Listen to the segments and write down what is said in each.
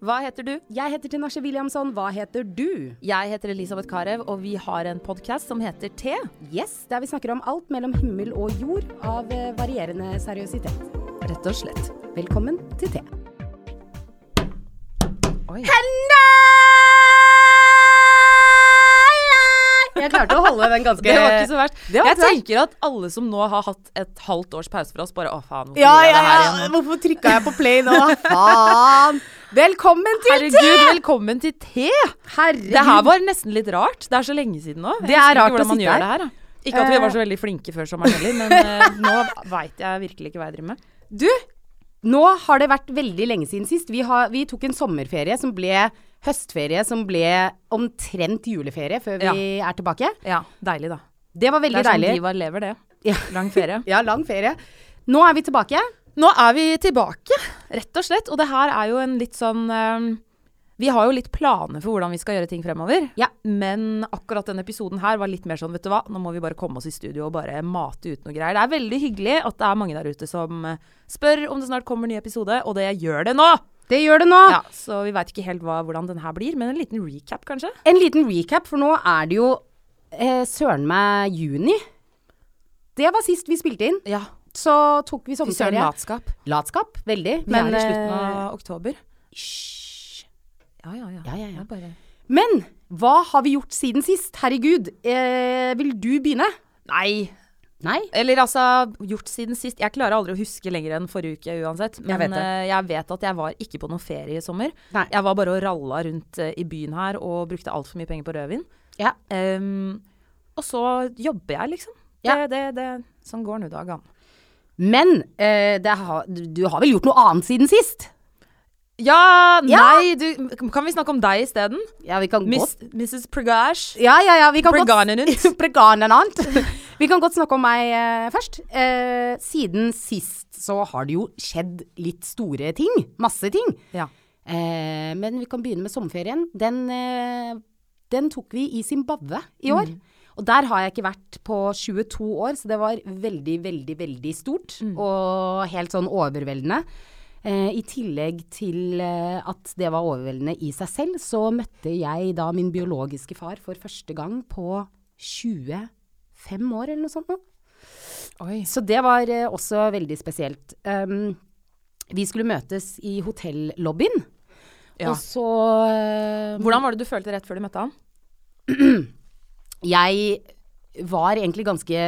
Hva heter du? Jeg heter Tinashe Williamson. Hva heter du? Jeg heter Elisabeth Carew, og vi har en podkast som heter T. Yes, der vi snakker om alt mellom himmel og jord av eh, varierende seriøsitet. Rett og slett. Velkommen til T. Oi. Jeg klarte å holde den ganske Det var ikke så verst. Jeg tenker at alle som nå har hatt et halvt års pause fra oss, bare å faen, hvorfor Ja, gjør jeg ja, det her igjen? nå?» Hvorfor trykka jeg på play nå? Faen! Velkommen til Herregud, velkommen til Te! Herregud. Det her var nesten litt rart. Det er så lenge siden nå. Jeg Det er rart å sitte her. Her ikke at vi var så veldig flinke før sommeren heller, men uh, nå veit jeg virkelig ikke hva jeg driver med. Du, nå har det vært veldig lenge siden sist. Vi, har, vi tok en sommerferie som ble høstferie, som ble omtrent juleferie før vi er tilbake. Ja, deilig, da. Det var veldig deilig. Det er sånn deilig. diva lever, det. Ja. Lang ferie. Ja, lang ferie. Nå er vi tilbake. Nå er vi tilbake, rett og slett. Og det her er jo en litt sånn eh, Vi har jo litt planer for hvordan vi skal gjøre ting fremover. Ja. Men akkurat denne episoden her var litt mer sånn, vet du hva, nå må vi bare komme oss i studio og bare mate ut noe greier. Det er veldig hyggelig at det er mange der ute som eh, spør om det snart kommer ny episode, og det gjør det nå! Det gjør det nå. Ja, Så vi veit ikke helt hva, hvordan den her blir, men en liten recap, kanskje? En liten recap, for nå er det jo eh, søren meg juni. Det var sist vi spilte inn. Ja. Så tok vi Fy søren, sommerferie. latskap. Latskap, veldig. Vi er i slutten av oktober. Hysj. Ja, ja, ja. Ja, ja, ja. Bare... Men hva har vi gjort siden sist? Herregud. Eh, vil du begynne? Nei, Nei? Eller altså, gjort siden sist. Jeg klarer aldri å huske lenger enn forrige uke uansett. Men Jeg vet det. eh, jeg vet at jeg var ikke på noen ferie i sommer. Nei. Jeg var bare og ralla rundt eh, i byen her og brukte altfor mye penger på rødvin. Ja. Um, og så jobber jeg, liksom. Ja. Det, det, det, sånn går nå dagene. Men uh, det har, du du har vel gjort noe annet siden sist? Ja, nei, du Kan vi snakke om deg isteden? Ja, vi kan Miss, godt Mrs. Pregash. Ja, ja, ja. Vi kan godt Preganenant. Vi kan godt snakke om meg uh, først. Uh, siden sist så har det jo skjedd litt store ting. Masse ting. Ja. Uh, men vi kan begynne med sommerferien. Den, den tok vi i Zimbabwe i år. Og der har jeg ikke vært på 22 år, så det var veldig, veldig, veldig stort. Og helt sånn overveldende. Eh, I tillegg til eh, at det var overveldende i seg selv, så møtte jeg da min biologiske far for første gang på 25 år eller noe sånt noe. Så det var eh, også veldig spesielt. Um, vi skulle møtes i hotellobbyen, Ja. og så eh, Hvordan var det du følte rett før du møtte han? Jeg var egentlig ganske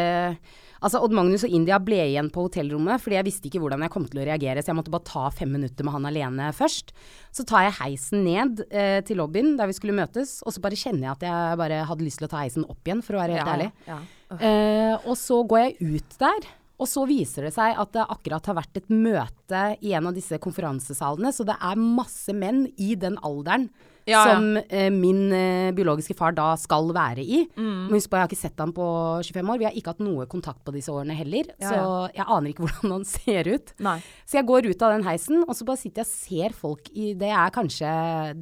Altså, Odd Magnus og India ble igjen på hotellrommet, fordi jeg visste ikke hvordan jeg kom til å reagere, så jeg måtte bare ta fem minutter med han alene først. Så tar jeg heisen ned eh, til lobbyen der vi skulle møtes, og så bare kjenner jeg at jeg bare hadde lyst til å ta heisen opp igjen, for å være helt ærlig. Ja. Eh, og så går jeg ut der, og så viser det seg at det akkurat har vært et møte i en av disse konferansesalene, så det er masse menn i den alderen Ja, som eh, min eh, biologiske far da skal være i. Men husk på, jeg har ikke sett ham på 25 år. Vi har ikke hatt noe kontakt på disse årene heller, så jeg aner ikke hvordan han ser ut. Nei. Så jeg går ut av den heisen, og så bare sitter jeg og ser folk i Det er kanskje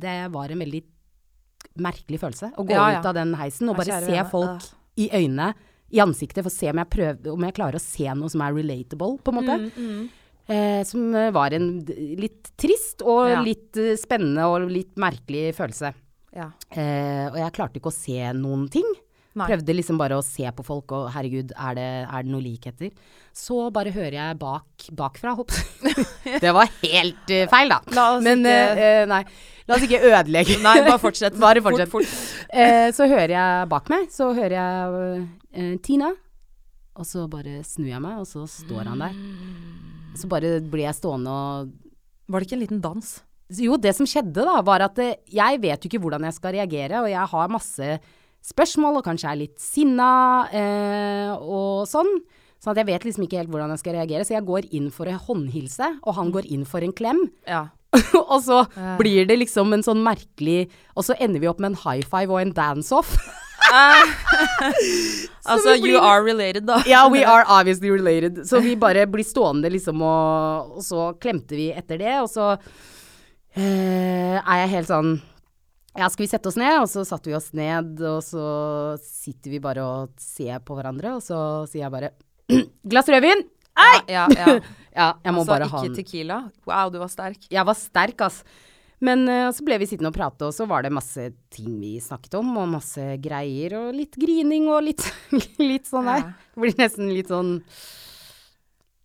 Det var en veldig merkelig følelse å gå ut av den heisen og bare se folk i øynene, i ansiktet, for å se om jeg, prøver, om jeg klarer å se noe som er relatable, på en måte. Mm, Eh, som eh, var en litt trist og Ja. litt eh, spennende og litt merkelig følelse. Ja. Eh, og jeg klarte ikke å se noen ting. Nei. Prøvde liksom bare å se på folk, og herregud, er det, er det noen likheter? Så bare hører jeg bak, bakfra, hopp. det var helt uh, feil, da. La oss Men ikke- eh, nei, la oss ikke ødelegge. Nei, bare fortsett. Bare fortsett. Fort, fort. Eh, så hører jeg bak meg, så hører jeg Tina. Og så bare snur jeg meg, og så står han der. Så bare blir jeg stående og Var det ikke en liten dans? Jo, det som skjedde da, var at eh, jeg vet jo ikke hvordan jeg skal reagere, og jeg har masse spørsmål, og kanskje er litt sinna, eh, og sånn. Sånn at jeg vet liksom ikke helt hvordan jeg skal reagere, så jeg går inn for en håndhilse, og han går inn for en klem. Ja. og så blir det liksom en sånn merkelig Og så ender vi opp med en high five og en dance-off. Altså, blir- you are related, da. Ja, we are obviously related. Så vi bare blir stående liksom, og, og så klemte vi etter det, og så eh, er jeg helt sånn Ja, skal vi sette oss ned? Og så satte vi oss ned, og så sitter vi bare og ser på hverandre, og så sier jeg bare Glass rødvin! Ei! Ja, ja. Ja, jeg må Altså, bare ha den. Altså ikke. Tequila. Wow, du var sterk. Jeg var sterk, ass. Men uh, så ble vi sittende og prate, og så var det masse ting vi snakket om, og masse greier, og litt grining og litt, litt sånn der. Ja. Det blir nesten litt sånn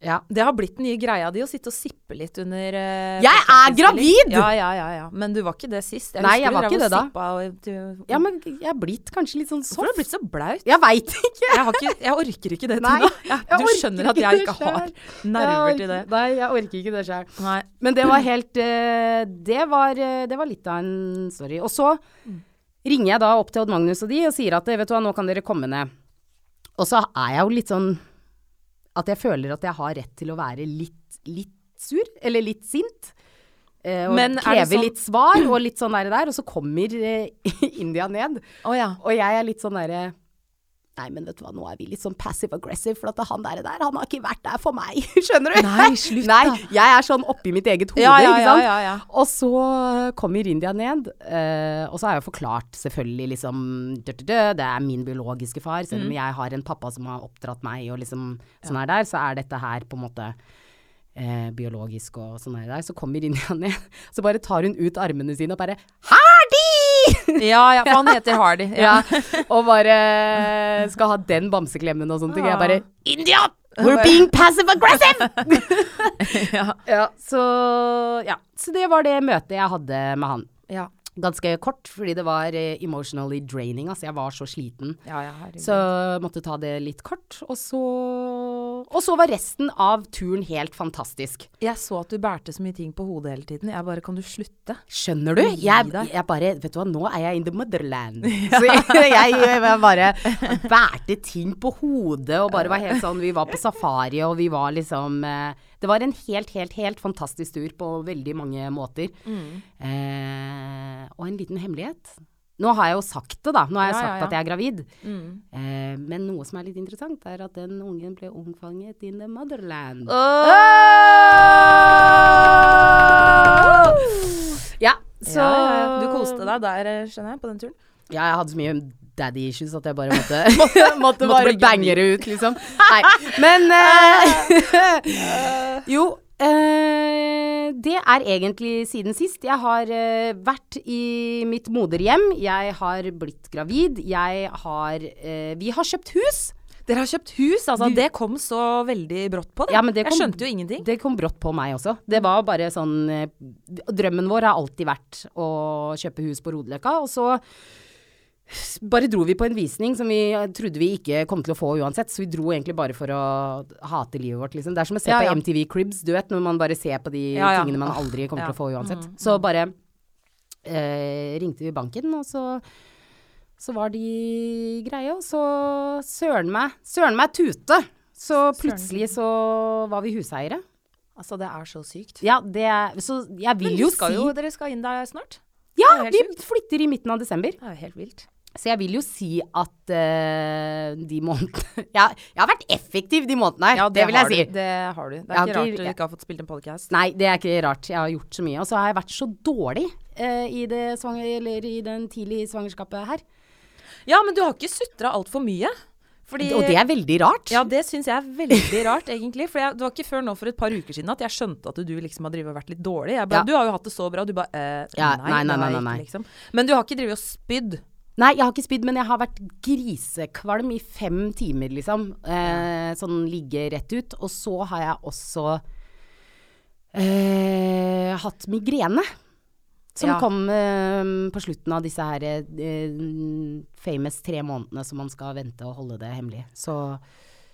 Ja. Det har blitt den nye greia di å sitte og sippe litt under uh, Jeg er gravid! Ja, ja, ja, ja. Men du var ikke det sist. Jeg Nei, jeg var ikke det da. Og, du, Ja, men jeg er blitt kanskje litt sånn soft. Hvorfor har du blitt så blaut? Jeg veit ikke. Ikke, jeg orker ikke det, Tina. Du skjønner at jeg ikke har nerver til det. Nei, jeg orker ikke det sjøl. Men det var helt uh, det, var, uh, det var litt av en story. Og så ringer jeg da opp til Odd Magnus og de og sier at vet du hva, nå kan dere komme ned. Og så er jeg jo litt sånn at jeg føler at jeg har rett til å være litt, litt sur, eller litt sint. Eh, og Men er kreve sånn- litt svar og litt sånn der, der. Og så kommer eh, India ned. Oh, ja. Og jeg er litt sånn derre Nei, men vet du hva, nå er vi litt sånn passive aggressive, for at han der, der, han har ikke vært der for meg. Skjønner du? Nei, slutt Nei, da. jeg er sånn oppi mitt eget hode, Ja, ja, ikke sant. ja, ja. Og så kommer India ned, uh, og så har jeg jo forklart selvfølgelig liksom dø, dø, dø, Det er min biologiske far, selv Mm. jeg har en pappa som har oppdratt meg og liksom sånn her der, så er dette her på en måte uh, biologisk og sånn her der. Så kommer India ned, så bare tar hun ut armene sine og bare Hardy! Ja, ja, for han heter Hardy. Ja, og bare skal ha den bamseklemmen og sånne ting. Jeg bare India! We're being passive aggressive! ja. ja, så, ja. så det var det møtet jeg hadde med han. Ja. Ganske kort, fordi det var eh, emotionally draining. Altså, jeg var så sliten. Ja, ja. Så måtte ta det litt kort. Og så, og så var resten av turen helt fantastisk. Jeg så at du bærte så mye ting på hodet hele tiden. Jeg bare, kan du slutte? Skjønner du? Jeg, jeg bare Vet du hva, nå er jeg in the motherland. Så jeg, jeg, jeg bare bærte ting på hodet og bare var helt sånn Vi var på safari, og vi var liksom eh, Det var en helt, helt, helt fantastisk tur på veldig mange måter. Eh, og en liten hemmelighet. Nå har jeg jo sagt det, da. Nå har jeg Ja, ja, sagt ja. at jeg er gravid. Mm. Eh, men noe som er litt interessant, er at den ungen ble omfanget in the motherland. Ja, så Ja, ja, ja. Du koste deg der, eh, skjønner jeg, på den turen. Ja, jeg hadde så mye daddy issues at jeg bare måtte, måtte, Måtte bare bli bangere ut, liksom. Nei, men eh, Jo, eh, det er egentlig siden sist. Jeg har eh, vært i mitt moderhjem. Jeg har blitt gravid. Jeg har eh, Vi har kjøpt hus. Dere har kjøpt hus, altså. Det kom så veldig brått på. Det. Ja, men det jeg skjønte jo ingenting. Det kom brått på meg også. Det var bare sånn eh, Drømmen vår har alltid vært å kjøpe hus på Rodeløkka, og så bare dro vi på en visning som vi trodde vi ikke kom til å få uansett, så vi dro egentlig bare for å hate livet vårt, liksom. Det er som å se Ja, på ja. MTV Cribs, du vet, når man bare ser på de Ja, tingene man aldri kommer til å få uansett. Mm, Så bare eh, ringte vi banken, og så så var de greie, og så søren meg, søren meg tute. Så plutselig så var vi huseiere. Altså, det er så sykt. Ja, det er Så jeg vil jo si jo, dere skal inn der snart. Ja, vi flytter i midten av desember. Det er jo helt vilt. Så jeg vil jo si at uh, de månedene jeg, Jeg har vært effektiv de månedene her, Ja, det, vil jeg si. Du. Det har du. Det er ikke ikke- rart du ikke har fått spilt en podcast. Nei, det er ikke rart. Jeg har gjort så mye. Og så har jeg vært så dårlig uh, i, det svanger, eller i den tidlige svangerskapet her. Ja, men du har ikke sutra altfor mye. Fordi Og det er veldig rart. Ja, det syns jeg er veldig rart, egentlig. For jeg, det var ikke før nå for et par uker siden at jeg skjønte at du liksom har og vært litt dårlig. Jeg bare, Ja. Du har jo hatt det så bra. Du bare eh, Ja, nei, nei, nei, nei, nei, nei. Liksom. Men du har ikke drevet og spydd. Nei, jeg har ikke spydd, men jeg har vært grisekvalm i fem timer, liksom. Eh, sånn ligge rett ut. Og så har jeg også eh, hatt migrene. Som Ja. kom eh, på slutten av disse her eh, famous tre månedene som man skal vente og holde det hemmelig. Så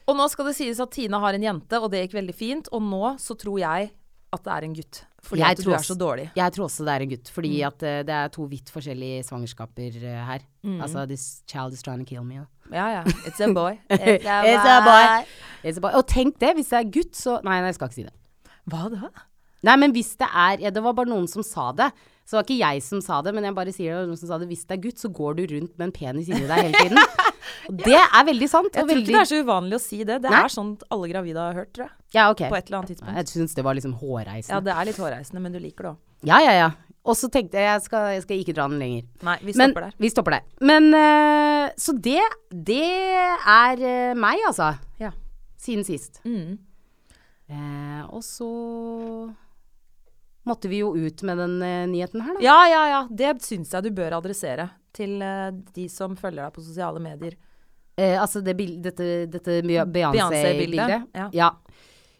Og nå skal det sies at Tina har en jente, og det gikk veldig fint. Og nå så tror jeg at det er en gutt. Fordi Jeg at du er så dårlig. jeg tror også det er en gutt, fordi Mm. at eh, det er to vidt forskjellige svangerskaper eh, her. Altså, this child is trying to kill me. Ja, ja. It's a boy. It's a boy. It's a boy. Og tenk det, hvis det er gutt, så Nei, nei, jeg skal ikke si det. Hva da? Nei, men hvis det er ja, Det var bare noen som sa det. Så det var ikke jeg som sa det, men jeg bare sier det. Noen som sa det. Hvis det er gutt, så går du rundt med en penis inni deg hele tiden. Og det er veldig sant. Jeg tror ikke det er så uvanlig å si det. Det Nei. er sånn alle gravide har hørt, tror jeg. Ja, ok. På et eller annet tidspunkt. Jeg syns det var liksom Ja, det er litt hårreisende, men du liker det òg. Ja, ja, ja. Og så tenkte jeg jeg skal, jeg skal ikke dra den lenger. Nei, vi Men stopper der. vi stopper der. Men uh, Så det, det er uh, meg, altså. Ja. Siden sist. Mm. Uh, og så måtte vi jo ut med den uh, nyheten her, da. Ja, ja, ja. Det syns jeg du bør adressere til uh, de som følger deg på sosiale medier. Eh, altså det dette, dette Beyoncé-bildet. Beyoncé-bildet, ja. ja.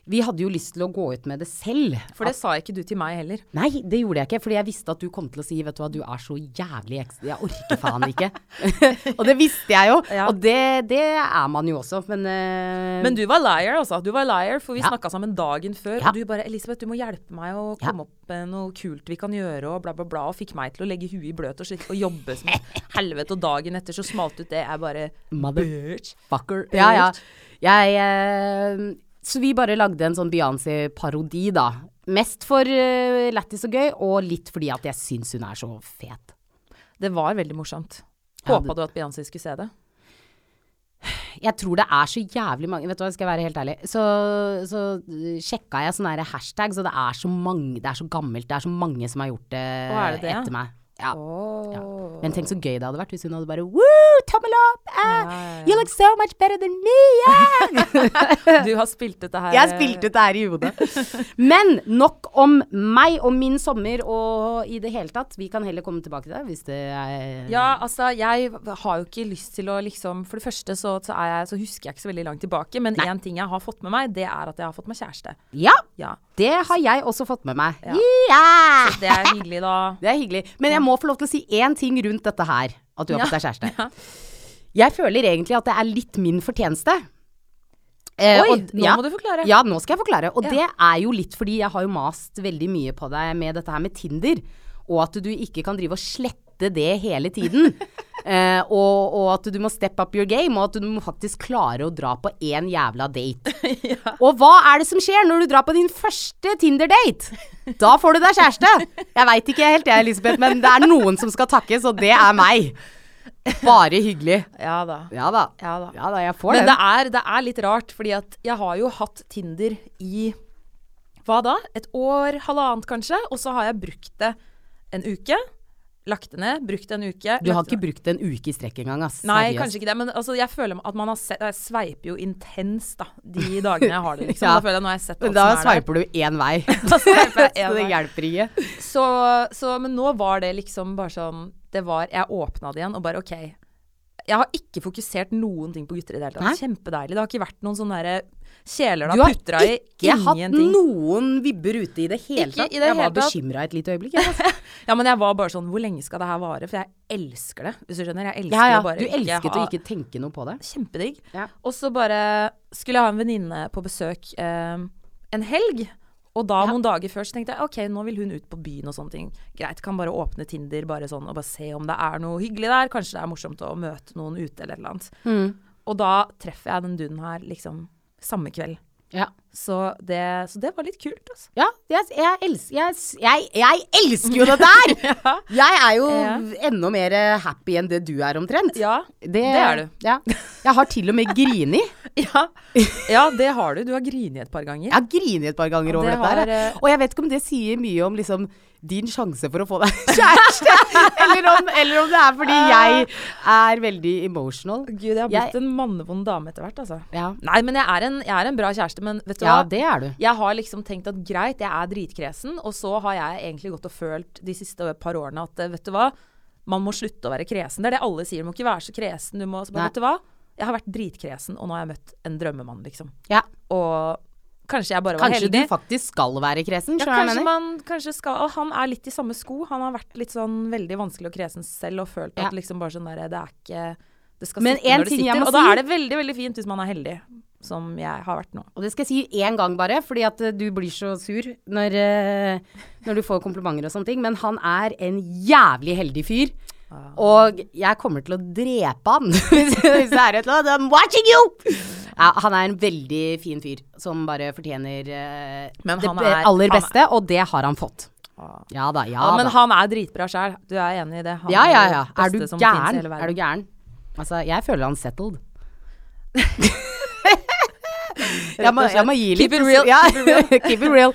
Vi hadde jo lyst til å gå ut med det selv. For det sa ikke du til meg heller. Nei, det gjorde jeg ikke, fordi jeg visste at du kom til å si Vet du hva, du er så jævlig ekstra Jeg orker faen ikke. og det visste jeg jo. Ja. Og det, det er man jo også, men, uh... Men du var liar, altså. Du var liar, for vi Ja. snakka sammen dagen før. Ja. Og du bare 'Elisabeth, du må hjelpe meg å Ja. komme opp med noe kult vi kan gjøre', og bla, bla, bla. Og fikk meg til å legge huet i bløt og, slik, og jobbe som helvete. Og dagen etter så smalt ut det. Jeg bare Mother- Bitch. Fucker. Ja, ja. Jeg, eh, så vi bare lagde en sånn Beyoncé-parodi, da. Mest for uh, lættis og gøy, og litt fordi at jeg syns hun er så fet. Det var veldig morsomt. Ja, Håpa ja, du at Beyoncé skulle se det? Jeg tror det er så jævlig mange Vet du hva, skal jeg være helt ærlig. Så, så sjekka jeg sånne hashtags, og det er så mange Det er så gammelt. Det er så mange som har gjort det, det det? etter meg. Ja. Oh. Men tenk så gøy det hadde vært hvis hun hadde bare Woo! Tommel opp! Ja. You look so much better than me! Yeah! Du har spilt ut det her Jeg har spilt ut det her i hodet. Men nok om meg og min sommer og i det hele tatt. Vi kan heller komme tilbake til det hvis det er Ja, altså, jeg har jo ikke lyst til å liksom For det første så, så, jeg, så husker jeg ikke så veldig langt tilbake, men én ting jeg har fått med meg, det er at jeg har fått meg kjæreste. Ja, Ja. det har jeg også fått med meg. Ja. Ja! Det er hyggelig, da. Det er hyggelig. Men jeg må få lov til å si én ting rundt dette her. At du har fått deg kjæreste. ja. Jeg føler egentlig at det er litt min fortjeneste. Eh, Oi, og- nå ja. må du forklare. Ja, nå skal jeg forklare. Og det er jo litt fordi jeg har jo mast veldig mye på deg med dette her med Tinder. Og at du ikke kan drive og slette det hele tiden. eh, og, og at du må step up your game, og at du må faktisk klare å dra på én jævla date. Og hva er det som skjer når du drar på din første Tinder-date? Da får du deg kjæreste. Jeg veit ikke helt jeg, Elisabeth, men det er noen som skal takkes, og det er meg. Bare hyggelig. Ja da. Ja da. Ja da. Ja da, jeg får Men det er, det er litt rart, fordi at jeg har jo hatt Tinder i hva da? Et år, halvannet kanskje, og så har jeg brukt det en uke. Lagt det ned, brukt en uke. Du har ikke ikke brukt en uke i strekk engang, ass. Nei, Seriøst. kanskje ikke det, men altså, jeg føler at man har sett Jeg sveiper jo intenst, da, de dagene jeg har det, liksom. Ja. Da føler jeg nå har jeg sett alt da som er der. sveiper du én vei. Da sveiper jeg en Så det hjelper ikke. Så, så, men nå var det liksom bare sånn Det var Jeg åpna det igjen og bare OK. Jeg har ikke fokusert noen ting på gutter i det hele tatt. Kjempedeilig. Det har ikke vært noen sånne der kjeler Du har putra i ikke hatt noen vibber ute i det hele Ikke tatt. det jeg var bekymra et lite øyeblikk. Altså. Ja, men jeg var bare sånn Hvor lenge skal det her vare? For jeg elsker det, hvis du skjønner. Jeg elsker Ja, ja. bare Du elsket å ikke tenke noe på det. Kjempedigg. Ja. Og så bare skulle jeg ha en venninne på besøk eh, en helg. Og da Ja. noen dager før så tenkte jeg ok, nå vil hun ut på byen og sånne ting. Greit, kan bare åpne Tinder bare sånn og bare se om det er noe hyggelig der. Kanskje det er morsomt å møte noen ute eller et eller annet. Mm. Og da treffer jeg den duden her liksom samme kveld. Ja. Så det, så det var litt kult, altså. Ja, jeg, jeg, elsker, jeg, jeg, jeg elsker jo dette her! Ja. Jeg er jo Ja. enda mer happy enn det du er omtrent. Ja, det, det er du. Ja. Jeg har til og med grini. ja. ja, det har du. Du har grini et par ganger. Jeg har grini et par ganger over det dette her. har, jeg. eh, Og jeg vet ikke om det sier mye om liksom din sjanse for å få deg kjæreste, eller, om, eller om det er fordi jeg er veldig emotional. Gud, jeg har Jeg- blitt en mannevond dame etter hvert, altså. Ja, Nei, men jeg er, en, jeg er en bra kjæreste, men vet du ja hva? det er du. Jeg har liksom tenkt at greit, jeg er dritkresen, og så har jeg egentlig gått og følt de siste par årene at eh, vet du hva, man må slutte å være kresen. Det er det alle sier, du må ikke være så kresen. Du må, så bare, vet du hva, jeg har vært dritkresen, og nå har jeg møtt en drømmemann, liksom. Ja. Og kanskje jeg bare var Kanskje heldig. du faktisk skal være kresen, ja, kanskje man kanskje skal Og han er litt i samme sko. Han har vært litt sånn veldig vanskelig og kresen selv og følt Ja. at liksom bare sånn derre Det er ikke Det skal Men sitte når det sitter. Og da er det veldig, veldig fint hvis man er heldig, som jeg har vært nå. Og det skal jeg si én gang bare, fordi at eh, du blir så sur når, eh, når du får komplimenter og sånne ting. Men han er en jævlig heldig fyr. Og jeg kommer til å drepe han hvis, det er et eller annet. I'm watching you! Ja, han er en veldig fin fyr som bare fortjener eh, Men det er- aller han er- beste, og det har han fått. Ja da, ja, Ja, men da. han er dritbra sjæl. Du er enig i det? Han ja, ja, ja. Er du som i gæren? hele. Er du gæren? Altså, jeg føler han settled. jeg, må, jeg må gi litt Keep it real, Ja, keep it real.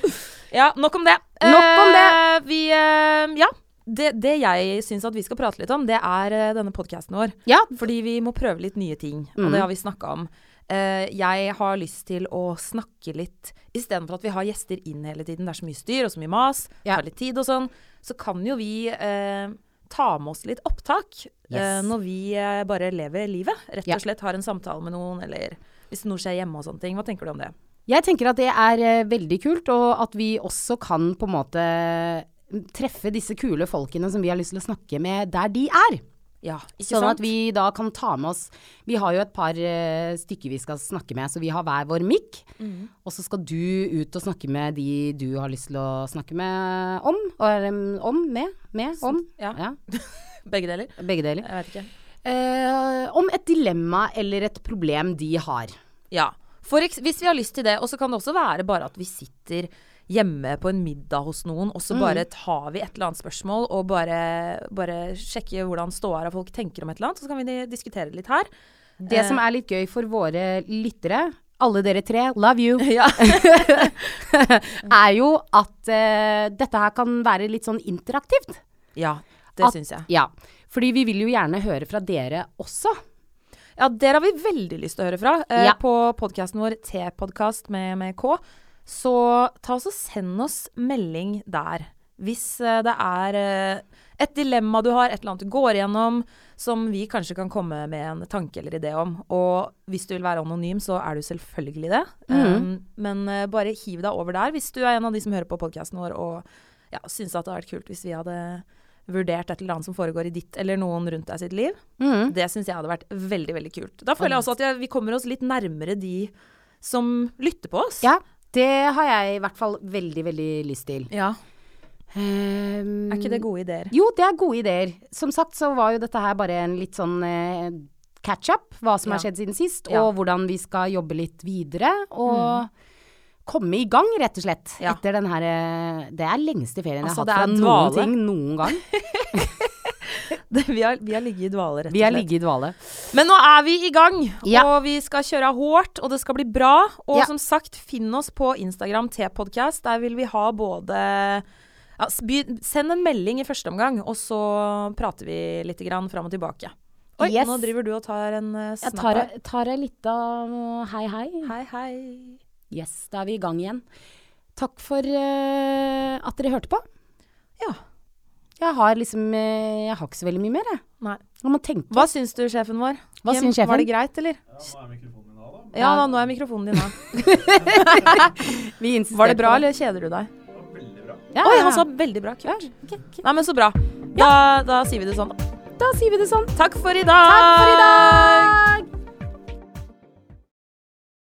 Ja, nok om det. Nok om det. Uh, vi uh, Ja. Det, det jeg syns at vi skal prate litt om, det er eh, denne podkasten vår. Ja, Fordi vi må prøve litt nye ting, og Mhm. det har vi snakka om. Uh, jeg har lyst til å snakke litt Istedenfor at vi har gjester inn hele tiden, det er så mye styr og så mye mas, Ja. tar litt tid og sånn, så kan jo vi eh, ta med oss litt opptak eh, Yes. når vi eh, bare lever livet. Rett og slett har en samtale med noen, eller hvis noe skjer hjemme og sånne ting. Hva tenker du om det? Jeg tenker at det er eh, veldig kult, og at vi også kan på en måte treffe disse kule folkene som vi har lyst til å snakke med der de er. Ja, Sånn sant? at vi da kan ta med oss Vi har jo et par uh, stykker vi skal snakke med, så vi har hver vår mikk. Mm. Og så skal du ut og snakke med de du har lyst til å snakke med om. Og, um, om, med, med, om. ja. Begge deler? begge deler. Jeg vet ikke. Uh, om et dilemma eller et problem de har. Ja. For hvis vi har lyst til det. Og så kan det også være bare at vi sitter hjemme på en middag hos noen, og så bare tar vi et eller annet spørsmål og bare, bare sjekker hvordan ståa er og folk tenker om et eller annet. Så kan vi diskutere det litt her. Det som er litt gøy for våre lyttere, alle dere tre, love you, Ja. er jo at uh, dette her kan være litt sånn interaktivt. ja det syns jeg. Ja, fordi vi vil jo gjerne høre fra dere også. Ja, dere har vi veldig lyst til å høre fra. uh, Ja. På podkasten vår T-podkast med, med K. Så ta oss og send oss melding der. Hvis eh, det er eh, et dilemma du har, et eller annet du går igjennom, som vi kanskje kan komme med en tanke eller idé om. Og hvis du vil være anonym, så er du selvfølgelig det. Um, men eh, bare hiv deg over der hvis du er en av de som hører på podkasten vår og ja, syns at det hadde vært kult hvis vi hadde vurdert et eller annet som foregår i ditt eller noen rundt deg sitt liv. Mm. Det syns jeg hadde vært veldig, veldig kult. Da føler jeg også at jeg, vi kommer oss litt nærmere de som lytter på oss. Ja, det har jeg i hvert fall veldig, veldig lyst til. Ja. Um, Er ikke det gode ideer? Jo, det er gode ideer. Som sagt så var jo dette her bare en litt sånn eh, catch-up, hva som har skjedd siden sist, Ja. Mm. og hvordan vi skal jobbe litt videre. Og komme i gang, rett og slett. Ja. Etter den her eh, Det er lengste ferien Altså, jeg har hatt fra noen ting noen gang. vi, har, vi har ligget i dvale, rett og slett. Vi har ligget i dvale. Men nå er vi i gang, Ja. og vi skal kjøre hardt, og det skal bli bra. Og Ja. som sagt, finn oss på Instagram T-podkast. Der vil vi ha både ja, Send en melding i første omgang, og så prater vi litt grann fram og tilbake. Oi, Yes. nå driver du og tar en uh, Jeg snap tar, ei lita hei, hei. Hei, hei. Yes, da er vi i gang igjen. Takk for uh, at dere hørte på. Ja. Jeg har liksom eh, Jeg har ikke så veldig mye mer, jeg. Nei. Hva syns du, sjefen vår? Hva Kim, syns sjefen? Var det greit, eller? Ja, nå er mikrofonen din av, da. Ja, da, nå er mikrofonen din av. Var det bra, eller kjeder du deg? Det var veldig bra. Ja, Oi, han sa veldig bra. Kult. Ja, okay. ok. Nei, men så bra. Da, da sier vi det sånn. Da sier vi det sånn. Takk for i dag. Takk for i dag!